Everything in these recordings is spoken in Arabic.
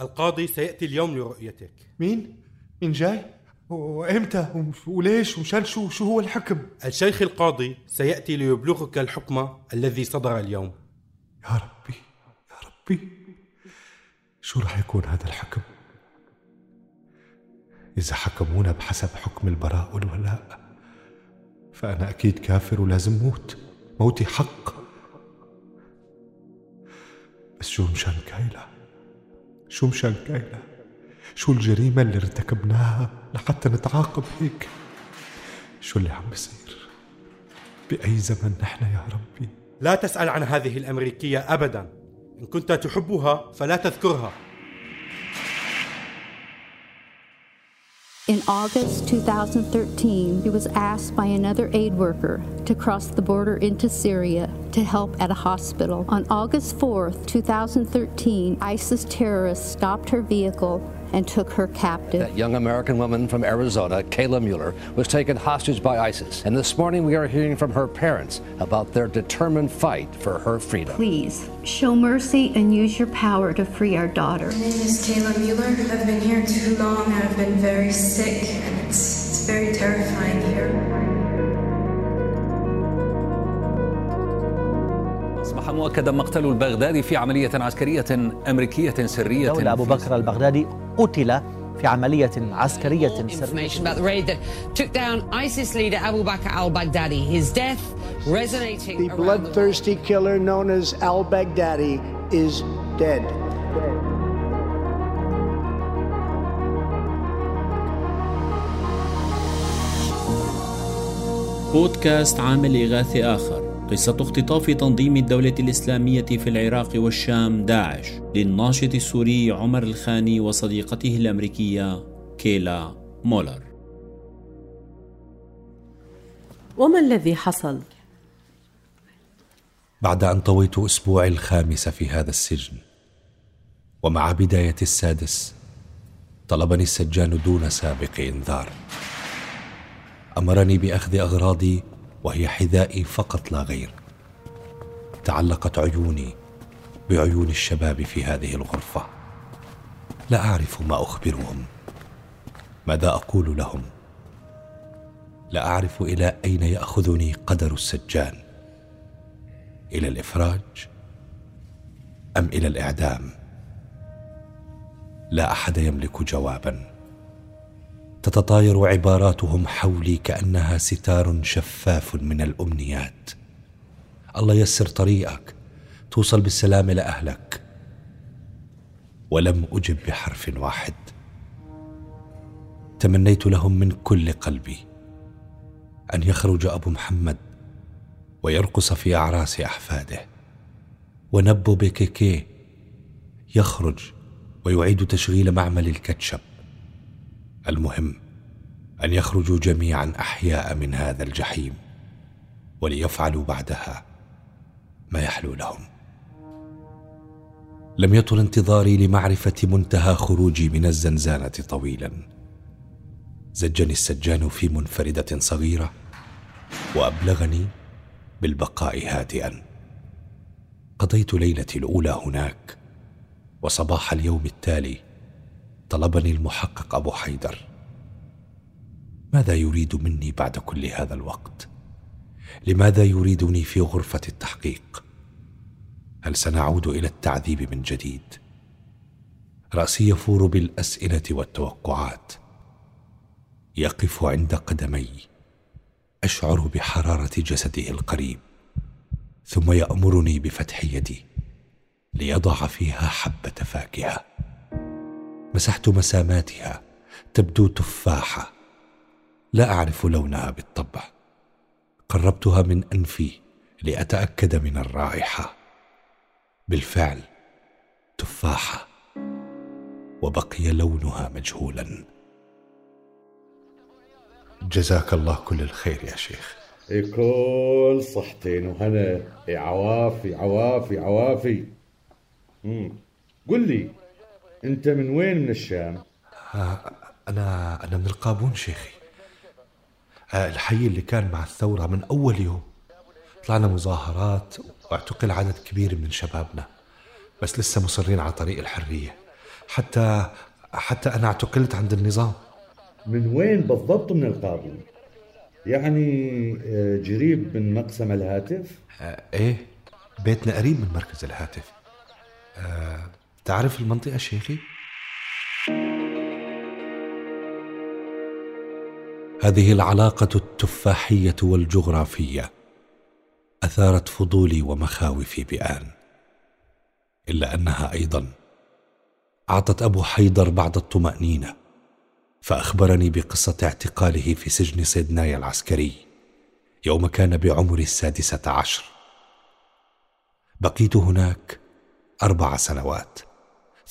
القاضي سيأتي اليوم لرؤيتك مين؟ مين جاي؟ وإمتى؟ ومش- وليش؟ ومشان شو؟ شو هو الحكم؟ الشيخ القاضي سيأتي ليبلغك الحكم الذي صدر اليوم يا ربي يا ربي شو راح يكون هذا الحكم؟ إذا حكمونا بحسب حكم البراء والولاء فأنا أكيد كافر ولازم موت موتي حق بس شو مشان كايلا شو مشان كايلا شو الجريمة اللي ارتكبناها لحتى نتعاقب هيك؟ شو اللي عم بيصير؟ بأي زمن نحن يا ربي؟ لا تسأل عن هذه الأمريكية أبدا. إن كنت تحبها فلا تذكرها. In August 2013, he was asked by another aid worker to cross the border into Syria to help at a hospital. On August 4, 2013, ISIS terrorists stopped her vehicle and took her captive. That young American woman from Arizona, Kayla Mueller, was taken hostage by ISIS. And this morning we are hearing from her parents about their determined fight for her freedom. Please show mercy and use your power to free our daughter. My name is Kayla Mueller. I've been here too long. I've been very sick, and it's, it's very terrifying here. مؤكدا مقتل البغدادي في عملية عسكرية أمريكية سرية دولة أبو بكر البغدادي قتل في عملية عسكرية سرية information about the raid that took down ISIS leader Abu Bakr al Baghdadi. His death resonating The around the bloodthirsty killer known as al Baghdadi is dead. بودكاست عامل إغاثي آخر قصة اختطاف تنظيم الدولة الإسلامية في العراق والشام داعش للناشط السوري عمر الخاني وصديقته الأمريكية كيلا مولر وما الذي حصل؟ بعد أن طويت أسبوعي الخامس في هذا السجن ومع بداية السادس طلبني السجان دون سابق إنذار أمرني بأخذ أغراضي وهي حذائي فقط لا غير. تعلقت عيوني بعيون الشباب في هذه الغرفة. لا أعرف ما أخبرهم. ماذا أقول لهم؟ لا أعرف إلى أين يأخذني قدر السجان. إلى الإفراج أم إلى الإعدام؟ لا أحد يملك جوابا. تتطاير عباراتهم حولي كأنها ستار شفاف من الأمنيات. الله يسر طريقك توصل بالسلامه لاهلك ولم أجب بحرف واحد. تمنيت لهم من كل قلبي أن يخرج أبو محمد ويرقص في أعراس أحفاده. ونبو بكيكي يخرج ويعيد تشغيل معمل الكاتشب. المهم أن يخرجوا جميعا أحياء من هذا الجحيم وليفعلوا بعدها ما يحلو لهم. لم يطل انتظاري لمعرفة منتهى خروجي من الزنزانة طويلا. زجني السجان في منفردة صغيرة وأبلغني بالبقاء هادئا. قضيت ليلتي الأولى هناك وصباح اليوم التالي طلبني المحقق أبو حيدر. ماذا يريد مني بعد كل هذا الوقت؟ لماذا يريدني في غرفة التحقيق؟ هل سنعود إلى التعذيب من جديد؟ رأسي يفور بالأسئلة والتوقعات. يقف عند قدمي. أشعر بحرارة جسده القريب. ثم يأمرني بفتح يدي ليضع فيها حبة فاكهة. مسحت مساماتها تبدو تفاحة. لا أعرف لونها بالطبع. قربتها من أنفي لأتأكد من الرائحة. بالفعل تفاحة. وبقي لونها مجهولا. جزاك الله كل الخير يا شيخ. كل صحتين وهنا. عوافي عوافي عوافي. قل لي. أنت من وين من الشام؟ آه، أنا أنا من القابون شيخي. آه، الحي اللي كان مع الثورة من أول يوم. طلعنا مظاهرات واعتقل عدد كبير من شبابنا بس لسه مصرين على طريق الحرية. حتى حتى أنا اعتقلت عند النظام. من وين بالضبط من القاضي يعني آه، جريب من مقسم الهاتف؟ آه إيه بيتنا قريب من مركز الهاتف. آه تعرف المنطقة شيخي؟ هذه العلاقة التفاحية والجغرافية أثارت فضولي ومخاوفي بآن إلا أنها أيضا أعطت أبو حيدر بعض الطمأنينة فأخبرني بقصة اعتقاله في سجن سيدناي العسكري يوم كان بعمر السادسة عشر بقيت هناك أربع سنوات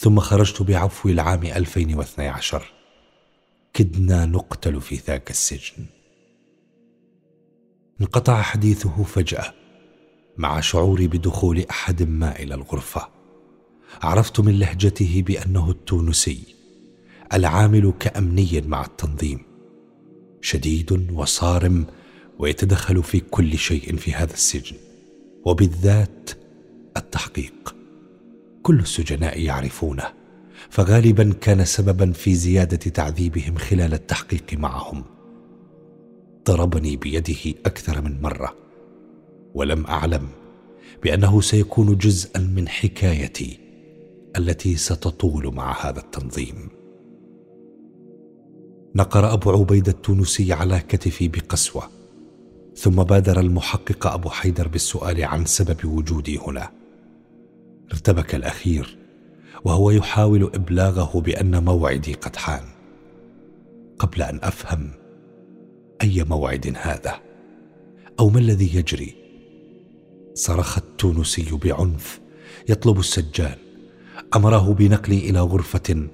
ثم خرجت بعفو العام 2012 كدنا نقتل في ذاك السجن. انقطع حديثه فجأة مع شعوري بدخول أحد ما إلى الغرفة. عرفت من لهجته بأنه التونسي العامل كأمني مع التنظيم. شديد وصارم ويتدخل في كل شيء في هذا السجن. وبالذات التحقيق. كل السجناء يعرفونه. فغالبا كان سببا في زيادة تعذيبهم خلال التحقيق معهم. ضربني بيده أكثر من مرة. ولم أعلم بأنه سيكون جزءا من حكايتي التي ستطول مع هذا التنظيم. نقر أبو عبيده التونسي على كتفي بقسوة ثم بادر المحقق أبو حيدر بالسؤال عن سبب وجودي هنا. ارتبك الأخير وهو يحاول إبلاغه بأن موعدي قد حان. قبل أن أفهم أي موعد هذا أو ما الذي يجري صرخ التونسي بعنف يطلب السجان. أمره بنقلي إلى غرفة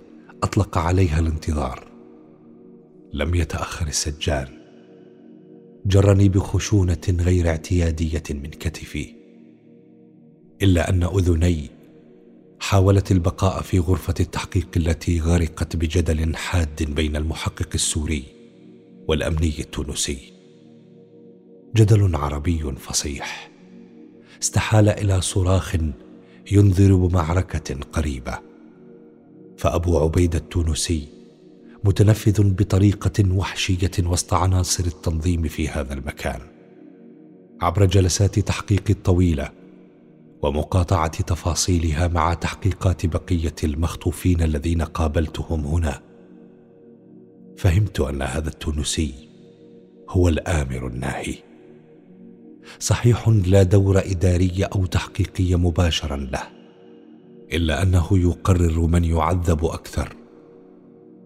أطلق عليها الانتظار. لم يتأخر السجان. جرني بخشونة غير اعتيادية من كتفي. إلا أن أذني حاولت البقاء في غرفة التحقيق التي غرقت بجدل حاد بين المحقق السوري والأمني التونسي. جدل عربي فصيح. استحال إلى صراخ ينذر بمعركة قريبة. فأبو عبيده التونسي متنفذ بطريقة وحشية وسط عناصر التنظيم في هذا المكان. عبر جلسات تحقيق الطويله ومقاطعة تفاصيلها مع تحقيقات بقية المخطوفين الذين قابلتهم هنا. فهمت أن هذا التونسي هو الآمر الناهي. صحيح لا دور إداري أو تحقيقي مباشرا له إلا أنه يقرر من يعذب أكثر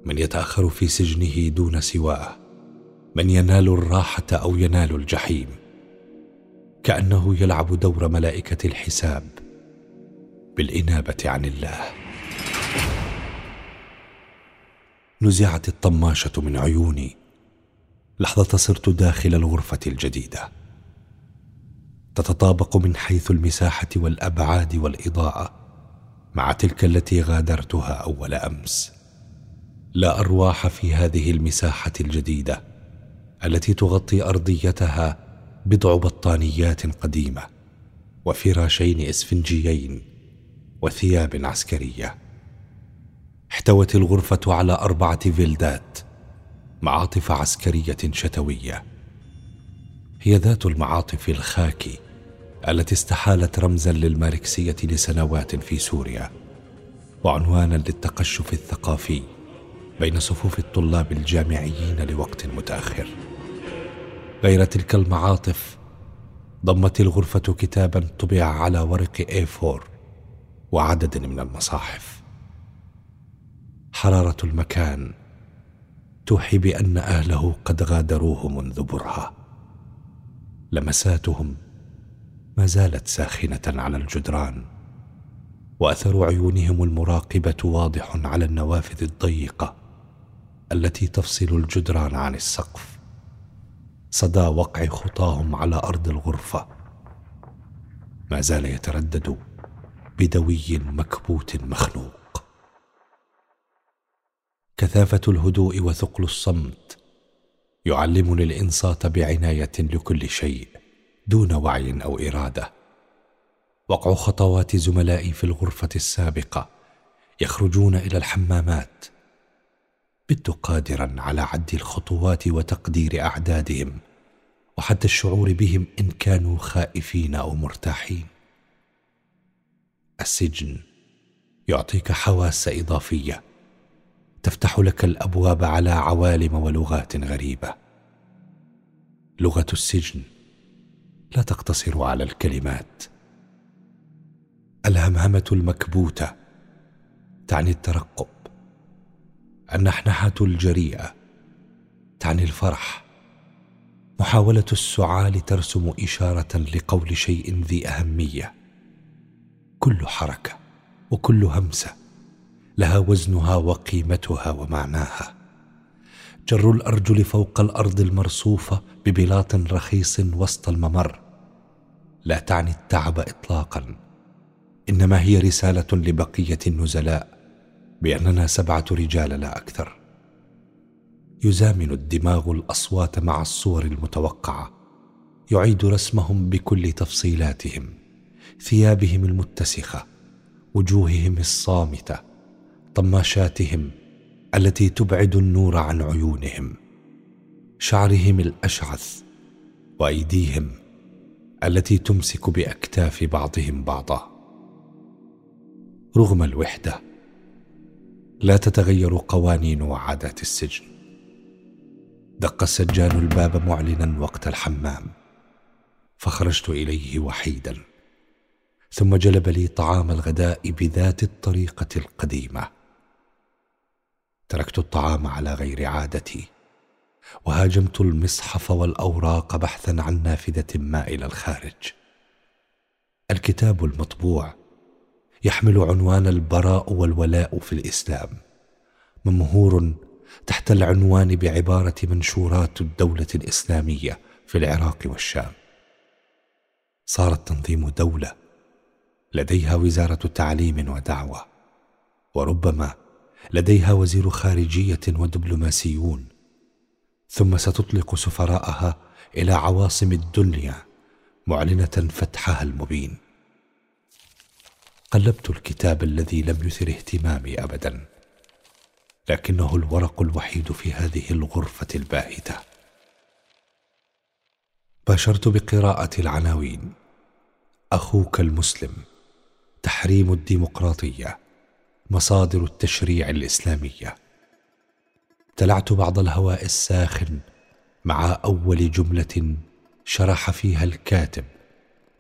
من يتأخر في سجنه دون سواه من ينال الراحة أو ينال الجحيم. كأنه يلعب دور ملائكة الحساب بالإنابة عن الله. نزعت الطماشة من عيوني. لحظة صرت داخل الغرفة الجديدة. تتطابق من حيث المساحة والأبعاد والإضاءة مع تلك التي غادرتها أول أمس. لا أرواح في هذه المساحة الجديدة التي تغطي أرضيتها بضع بطانيات قديمة وفراشين إسفنجيين وثياب عسكرية. احتوت الغرفة على أربعة فيلدات معاطف عسكرية شتوية. هي ذات المعاطف الخاكي التي استحالت رمزا للماركسية لسنوات في سوريا وعنوانا للتقشف الثقافي بين صفوف الطلاب الجامعيين لوقت متأخر. غير تلك المعاطف ضمت الغرفة كتابا طبع على ورق A4 وعدد من المصاحف. حرارة المكان توحي بأن أهله قد غادروه منذ برهة. لمساتهم ما زالت ساخنة على الجدران وأثر عيونهم المراقبة واضح على النوافذ الضيقة التي تفصل الجدران عن السقف. صدى وقع خطاهم على أرض الغرفة. ما زال يتردد بدوي مكبوت مخنوق. كثافة الهدوء وثقل الصمت يعلمني الانصات بعناية لكل شيء دون وعي أو إرادة. وقع خطوات زملائي في الغرفة السابقة يخرجون إلى الحمامات بت قادرا على عد الخطوات وتقدير أعدادهم وحتى الشعور بهم إن كانوا خائفين أو مرتاحين. السجن يعطيك حواس إضافية تفتح لك الأبواب على عوالم ولغات غريبة. لغة السجن لا تقتصر على الكلمات. الهمهمة المكبوتة تعني الترقب. النحنحة الجريئة تعني الفرح. محاولة السعال ترسم إشارة لقول شيء ذي أهمية. كل حركة وكل همسة لها وزنها وقيمتها ومعناها. جر الأرجل فوق الأرض المرصوفه ببلاط رخيص وسط الممر. لا تعني التعب اطلاقا إنما هي رسالة لبقية النزلاء. بأننا سبعة رجال لا أكثر. يزامن الدماغ الأصوات مع الصور المتوقعة. يعيد رسمهم بكل تفصيلاتهم ثيابهم المتسخة وجوههم الصامتة طماشاتهم التي تبعد النور عن عيونهم شعرهم الأشعث وأيديهم التي تمسك بأكتاف بعضهم بعضا. رغم الوحدة لا تتغير قوانين وعادات السجن. دق السجان الباب معلنا وقت الحمام. فخرجت إليه وحيدا. ثم جلب لي طعام الغداء بذات الطريقة القديمة. تركت الطعام على غير عادتي. وهاجمت المصحف والأوراق بحثا عن نافذة ما إلى الخارج. الكتاب المطبوع يحمل عنوان البراء والولاء في الإسلام. ممهور تحت العنوان بعبارة منشورات الدولة الإسلامية في العراق والشام. صار التنظيم دولة لديها وزارة تعليم ودعوة وربما لديها وزير خارجية ودبلوماسيون. ثم ستطلق سفراءها إلى عواصم الدنيا معلنة فتحها المبين. قلبت الكتاب الذي لم يثر اهتمامي ابدا لكنه الورق الوحيد في هذه الغرفة الباهتة. باشرت بقراءة العناوين. أخوك المسلم تحريم الديمقراطية مصادر التشريع الإسلامية. ابتلعت بعض الهواء الساخن مع أول جملة شرح فيها الكاتب.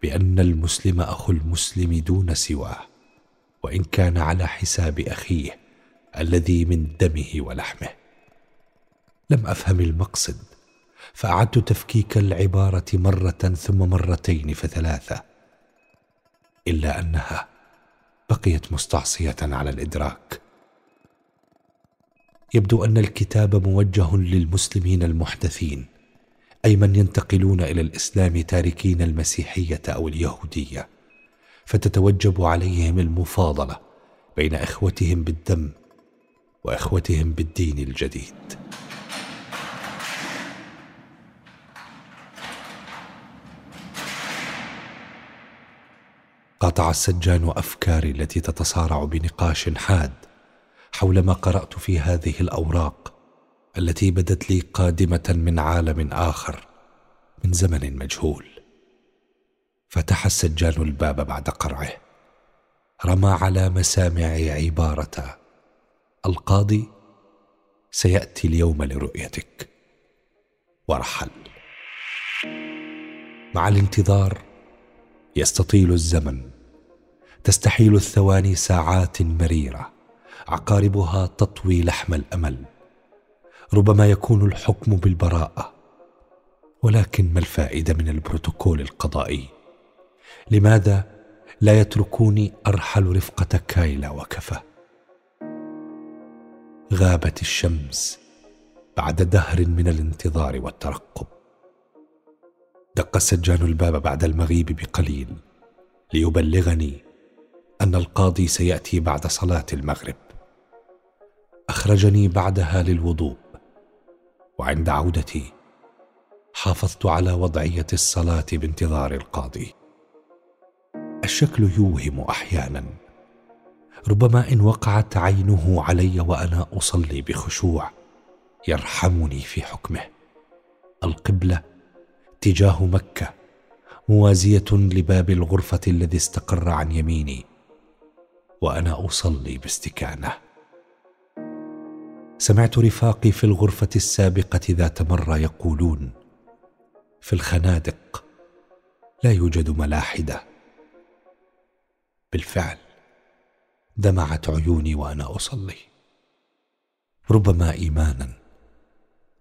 بأن المسلم أخو المسلم دون سواه وإن كان على حساب أخيه الذي من دمه ولحمه. لم أفهم المقصد فأعدت تفكيك العبارة مرة ثم مرتين فثلاثة إلا أنها بقيت مستعصية على الإدراك. يبدو أن الكتاب موجه للمسلمين المحدثين أي من ينتقلون إلى الإسلام تاركين المسيحية أو اليهودية فتتوجب عليهم المفاضلة بين إخوتهم بالدم وإخوتهم بالدين الجديد. قاطع السجان أفكاري التي تتصارع بنقاش حاد حول ما قرأت في هذه الأوراق التي بدت لي قادمة من عالم آخر من زمن مجهول. فتح السجان الباب بعد قرعه. رمى على مسامعي عبارة القاضي سيأتي اليوم لرؤيتك. ورحل مع الانتظار يستطيل الزمن تستحيل الثواني ساعات مريرة عقاربها تطوي لحم الأمل. ربما يكون الحكم بالبراءة. ولكن ما الفائدة من البروتوكول القضائي؟ لماذا لا يتركوني أرحل رفقة كايلا وكفى غابت الشمس بعد دهر من الانتظار والترقب. دق السجان الباب بعد المغيب بقليل ليبلغني أن القاضي سيأتي بعد صلاة المغرب. أخرجني بعدها للوضوء. وعند عودتي حافظت على وضعية الصلاة بانتظار القاضي. الشكل يوهم أحيانا. ربما إن وقعت عينه علي وأنا أصلي بخشوع يرحمني في حكمه. القبلة تجاه مكة موازية لباب الغرفة الذي استقر عن يميني وأنا أصلي باستكانة. سمعت رفاقي في الغرفة السابقة ذات مرة يقولون في الخنادق لا يوجد ملاحدة. بالفعل دمعت عيوني وأنا أصلي. ربما إيمانا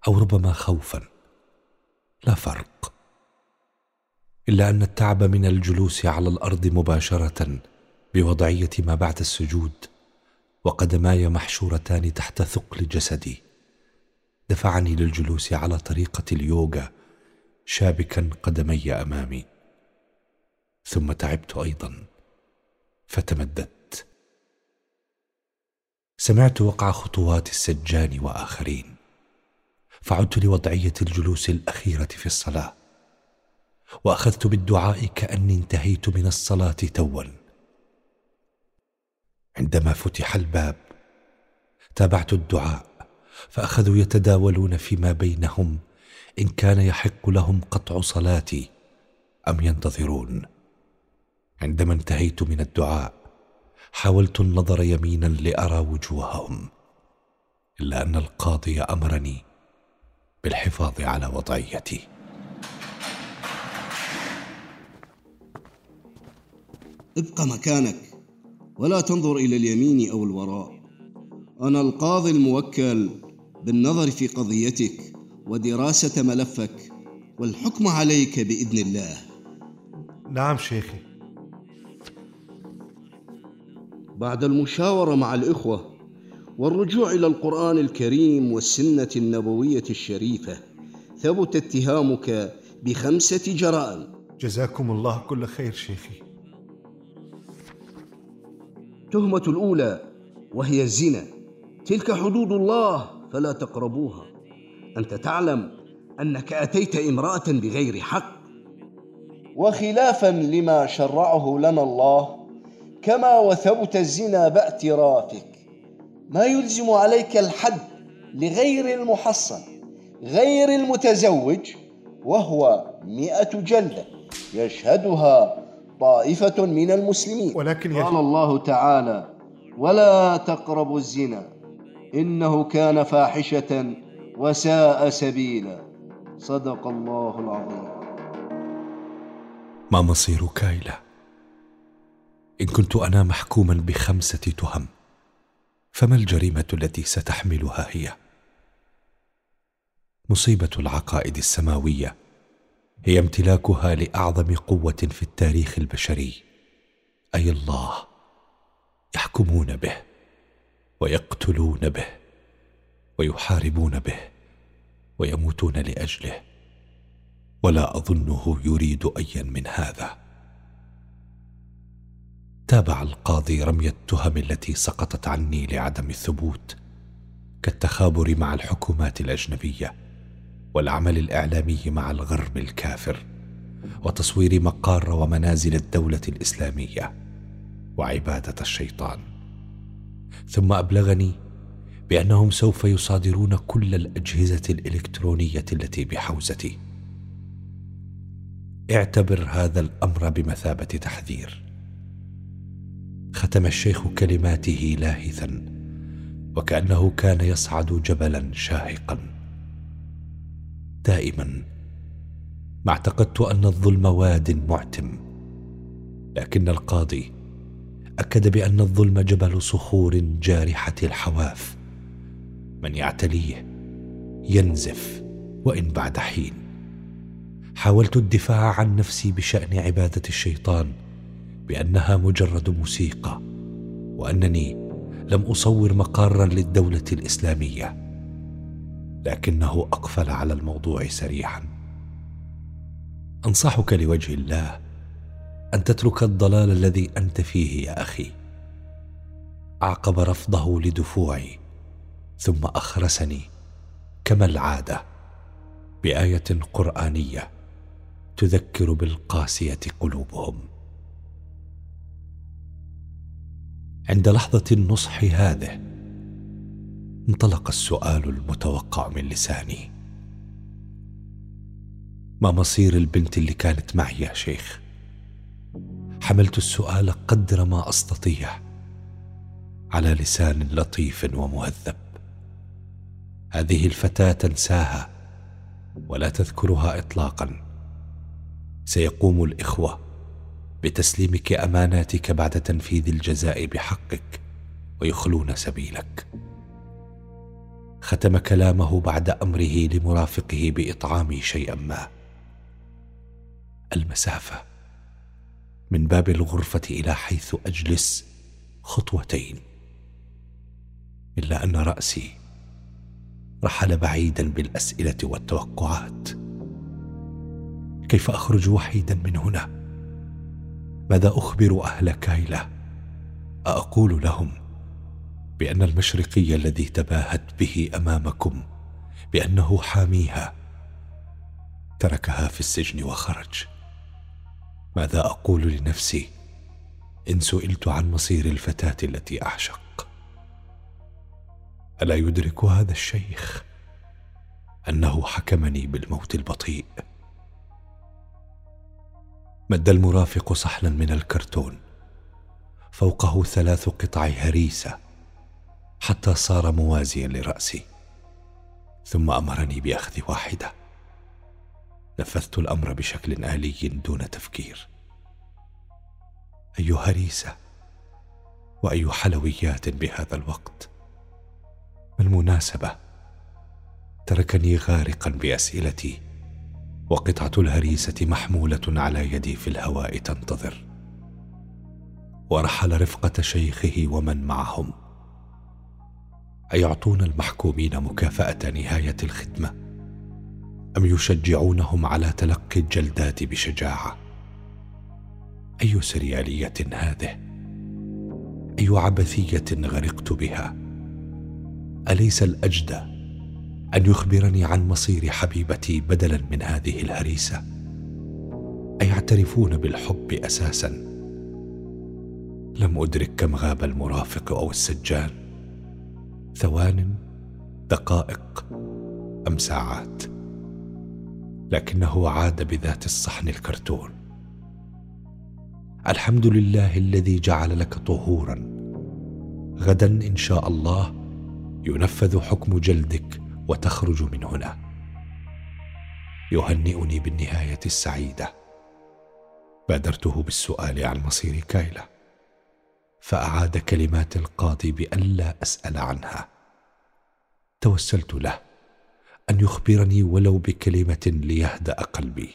أو ربما خوفا لا فرق. إلا أن التعب من الجلوس على الأرض مباشرة بوضعية ما بعد السجود وقدماي محشورتان تحت ثقل جسدي. دفعني للجلوس على طريقة اليوغا شابكا قدمي أمامي. ثم تعبت أيضا. فتمددت. سمعت وقع خطوات السجان وآخرين. فعدت لوضعية الجلوس الأخيرة في الصلاة. وأخذت بالدعاء كأني انتهيت من الصلاة توا. عندما فتح الباب تابعت الدعاء فأخذوا يتداولون فيما بينهم إن كان يحق لهم قطع صلاتي أم ينتظرون. عندما انتهيت من الدعاء حاولت النظر يمينا لأرى وجوههم إلا أن القاضي أمرني بالحفاظ على وضعيتي. ابق مكانك. ولا تنظر إلى اليمين أو الوراء. أنا القاضي الموكل بالنظر في قضيتك ودراسة ملفك والحكم عليك بإذن الله. نعم شيخي. بعد المشاورة مع الإخوة والرجوع إلى القرآن الكريم والسنة النبوية الشريفة ثبت اتهامك بخمسة جرائم. جزاكم الله كل خير شيخي. التهمة الأولى وهي الزنا. تلك حدود الله فلا تقربوها. أنت تعلم أنك أتيت امرأة بغير حق. وخلافا لما شرعه لنا الله كما وثبت الزنا باعترافك ما يلزم عليك الحد لغير المحصن غير المتزوج وهو مئة جلدة يشهدها طائفة من المسلمين. ولكن قال الله تعالى ولا تقربوا الزنا إنه كان فاحشة وساء سبيلا. صدق الله العظيم. ما مصير كايلا إن كنت أنا محكوما بخمسة تهم فما الجريمة التي ستحملها هي؟ مصيبة العقائد السماوية هي امتلاكها لأعظم قوة في التاريخ البشري أي الله يحكمون به ويقتلون به ويحاربون به ويموتون لأجله. ولا أظنه يريد ايا من هذا. تابع القاضي رمي التهم التي سقطت عني لعدم الثبوت كالتخابر مع الحكومات الأجنبية. والعمل الإعلامي مع الغرب الكافر وتصوير مقار ومنازل الدولة الإسلامية. وعبادة الشيطان. ثم أبلغني بأنهم سوف يصادرون كل الأجهزة الإلكترونية التي بحوزتي. اعتبر هذا الأمر بمثابة تحذير. ختم الشيخ كلماته لاهثا وكأنه كان يصعد جبلا شاهقا. دائما ما اعتقدت أن الظلم واد معتم. لكن القاضي أكد بأن الظلم جبل صخور جارحة الحواف. من يعتليه ينزف وإن بعد حين. حاولت الدفاع عن نفسي بشأن عبادة الشيطان بأنها مجرد موسيقى وأنني لم أصور مقارا للدولة الإسلامية. لكنه أقفل على الموضوع سريعا. أنصحك لوجه الله أن تترك الضلال الذي أنت فيه يا أخي. أعقب رفضه لدفوعي ثم أخرسني كما العادة بآية قرآنية تذكر بالقاسية قلوبهم. عند لحظة النصح هذه انطلق السؤال المتوقع من لساني. ما مصير البنت اللي كانت معي يا شيخ؟ حملت السؤال قدر ما أستطيع على لسان لطيف ومهذب. هذه الفتاة تنساها ولا تذكرها اطلاقا. سيقوم الإخوة بتسليمك أماناتك بعد تنفيذ الجزاء بحقك ويخلون سبيلك. ختم كلامه بعد أمره لمرافقه باطعامي شيئا ما. المسافة من باب الغرفة إلى حيث أجلس خطوتين. إلا أن رأسي رحل بعيدا بالأسئلة والتوقعات. كيف أخرج وحيدا من هنا؟ ماذا أخبر أهل كايلا؟ أقول لهم بأن المشرقي الذي تباهت به أمامكم بأنه حاميها تركها في السجن وخرج. ماذا أقول لنفسي إن سئلت عن مصير الفتاة التي أعشق؟ ألا يدرك هذا الشيخ أنه حكمني بالموت البطيء؟ مد المرافق صحنا من الكرتون فوقه ثلاث قطع هريسة حتى صار موازيا لرأسي. ثم أمرني بأخذ واحدة. نفذت الأمر بشكل آلي دون تفكير. اي هريسه وأي حلويات بهذا الوقت؟ ما المناسبة؟ تركني غارقا بأسئلتي وقطعة الهريسة محمولة على يدي في الهواء تنتظر. ورحل رفقة شيخه ومن معهم. أيعطون المحكومين مكافأة نهاية الخدمة؟ أم يشجعونهم على تلقي الجلدات بشجاعة؟ أي سريالية هذه؟ أي عبثية غرقت بها؟ أليس الأجدى أن يخبرني عن مصير حبيبتي بدلا من هذه الهريسة؟ أيعترفون بالحب أساسا؟ لم أدرك كم غاب المرافق أو السجان؟ ثوان دقائق أم ساعات. لكنه عاد بذات الصحن الكرتون. الحمد لله الذي جعل لك طهورا. غدا إن شاء الله ينفذ حكم جلدك وتخرج من هنا. يهنئني بالنهاية السعيدة. بادرته بالسؤال عن مصير كايلا. فأعاد كلمات القاضي بالا أسأل عنها. توسلت له أن يخبرني ولو بكلمة ليهدأ قلبي.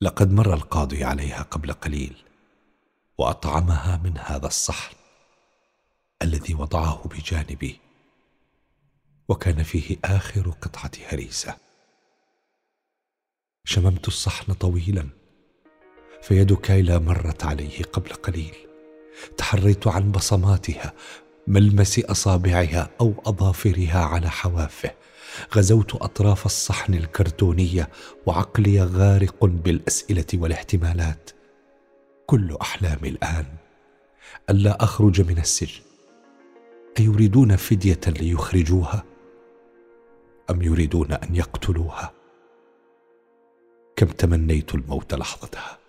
لقد مر القاضي عليها قبل قليل وأطعمها من هذا الصحن الذي وضعه بجانبي وكان فيه آخر قطعة هريسة. شممت الصحن طويلا. فيد كايلا مرت عليه قبل قليل. تحريت عن بصماتها ملمس أصابعها أو أظافرها على حوافه. غزوت أطراف الصحن الكرتونية وعقلي غارق بالأسئلة والاحتمالات. كل أحلامي الآن الا أخرج من السجن. أيريدون فدية ليخرجوها؟ أم يريدون أن يقتلوها؟ كم تمنيت الموت لحظتها؟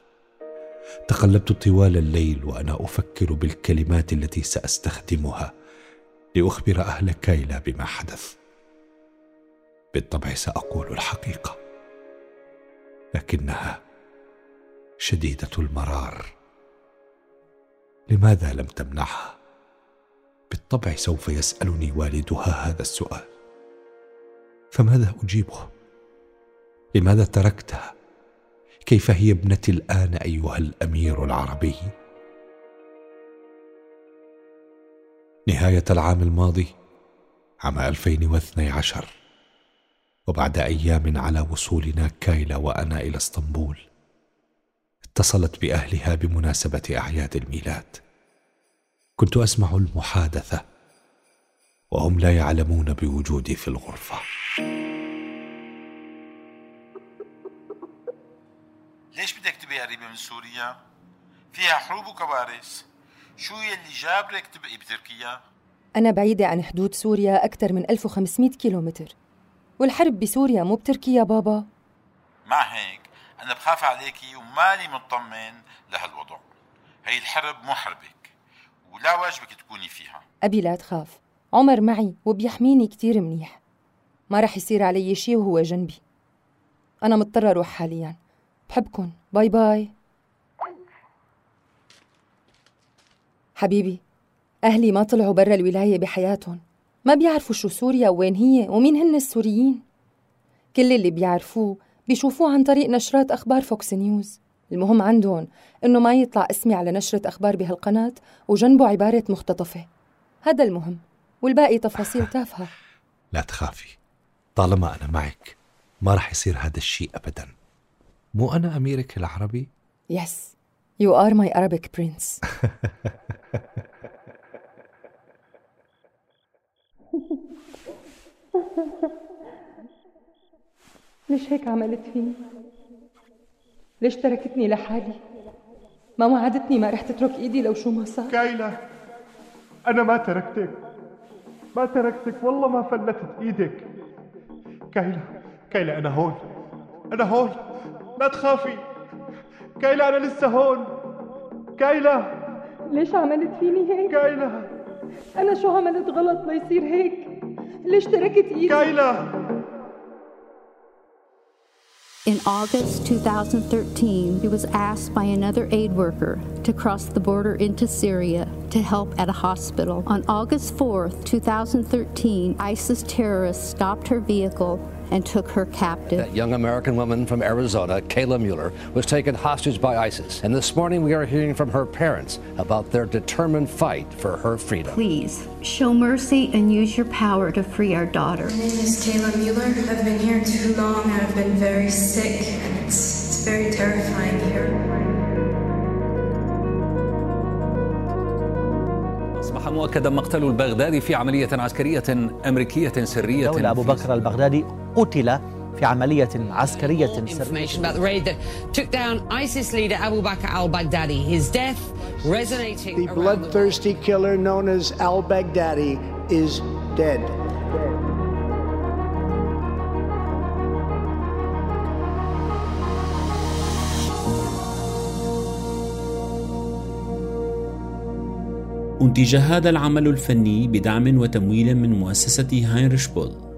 تقلبت طوال الليل وأنا أفكر بالكلمات التي سأستخدمها لأخبر أهل كايلا بما حدث. بالطبع سأقول الحقيقة لكنها شديدة المرار. لماذا لم تمنعها؟ بالطبع سوف يسألني والدها هذا السؤال. فماذا أجيبه؟ لماذا تركتها؟ كيف هي ابنتي الآن أيها الأمير العربي؟ نهاية العام الماضي عام 2012 وبعد أيام على وصولنا كايلا وأنا إلى اسطنبول اتصلت بأهلها بمناسبة أعياد الميلاد. كنت أسمع المحادثة وهم لا يعلمون بوجودي في الغرفة. من سوريا؟ فيها حروب وكوارث. شو يلي جابرك تبقي بتركيا؟ أنا بعيدة عن حدود سوريا أكثر من 1500 كيلومتر. والحرب بسوريا مو بتركيا بابا. مع هيك. أنا بخاف عليكي ومالي مطمن لهالوضع. هي الحرب مو حربك ولا واجبك تكوني فيها. أبي لا تخاف. عمر معي وبيحميني كتير منيح. ما رح يصير علي شي وهو جنبي. أنا مضطرة أروح حاليا. بحبكن. bye bye. حبيبي أهلي ما طلعوا برا الولاية بحياتهم. ما بيعرفوا شو سوريا وين هي ومين هن السوريين. كل اللي بيعرفوه بيشوفوه عن طريق نشرات أخبار فوكس نيوز. المهم عندهم إنه ما يطلع اسمي على نشرة أخبار بهالقناة وجنبه عبارة مختطفة. هذا المهم والباقي تفاصيل تافهة. لا تخافي طالما أنا معك ما رح يصير هذا الشيء أبدا. مو أنا أميرك العربي؟ Yes. You are my Arabic prince ليش هيك عملت فيني؟ ليش تركتني لحالي؟ ما وعدتني ما رح تترك إيدي لو شو ما صار. كايلة أنا ما تركتك. ما تركتك والله ما فلتت إيدك. كايلة كايلة أنا هون. أنا هون. لا تخافي. كايلة أنا لسه هون. كايلة ليش عملت فيني هيك؟ كايلة أنا شو عملت غلط ليصير هيك؟ ليش تركت إيدي؟ كايلة In August 2013, he was asked by another aid worker to cross the border into Syria to help at a hospital. On August 4th, 2013, ISIS terrorists stopped her vehicle and took her captive. That young American woman from Arizona, Kayla Mueller, was taken hostage by ISIS. And this morning we are hearing from her parents about their determined fight for her freedom. Please show mercy and use your power to free our daughter. My name is Kayla Mueller. I've been here too long. I've been very sick, and it's, it's very terrifying here. أصبح مؤكدا مقتل البغدادي في عملية عسكرية أمريكية سرية دولة أبو بكر البغدادي قتل في عملية عسكرية سرية. أنتج هذا العمل الفني بدعم وتمويل من مؤسسة هاينريش بول.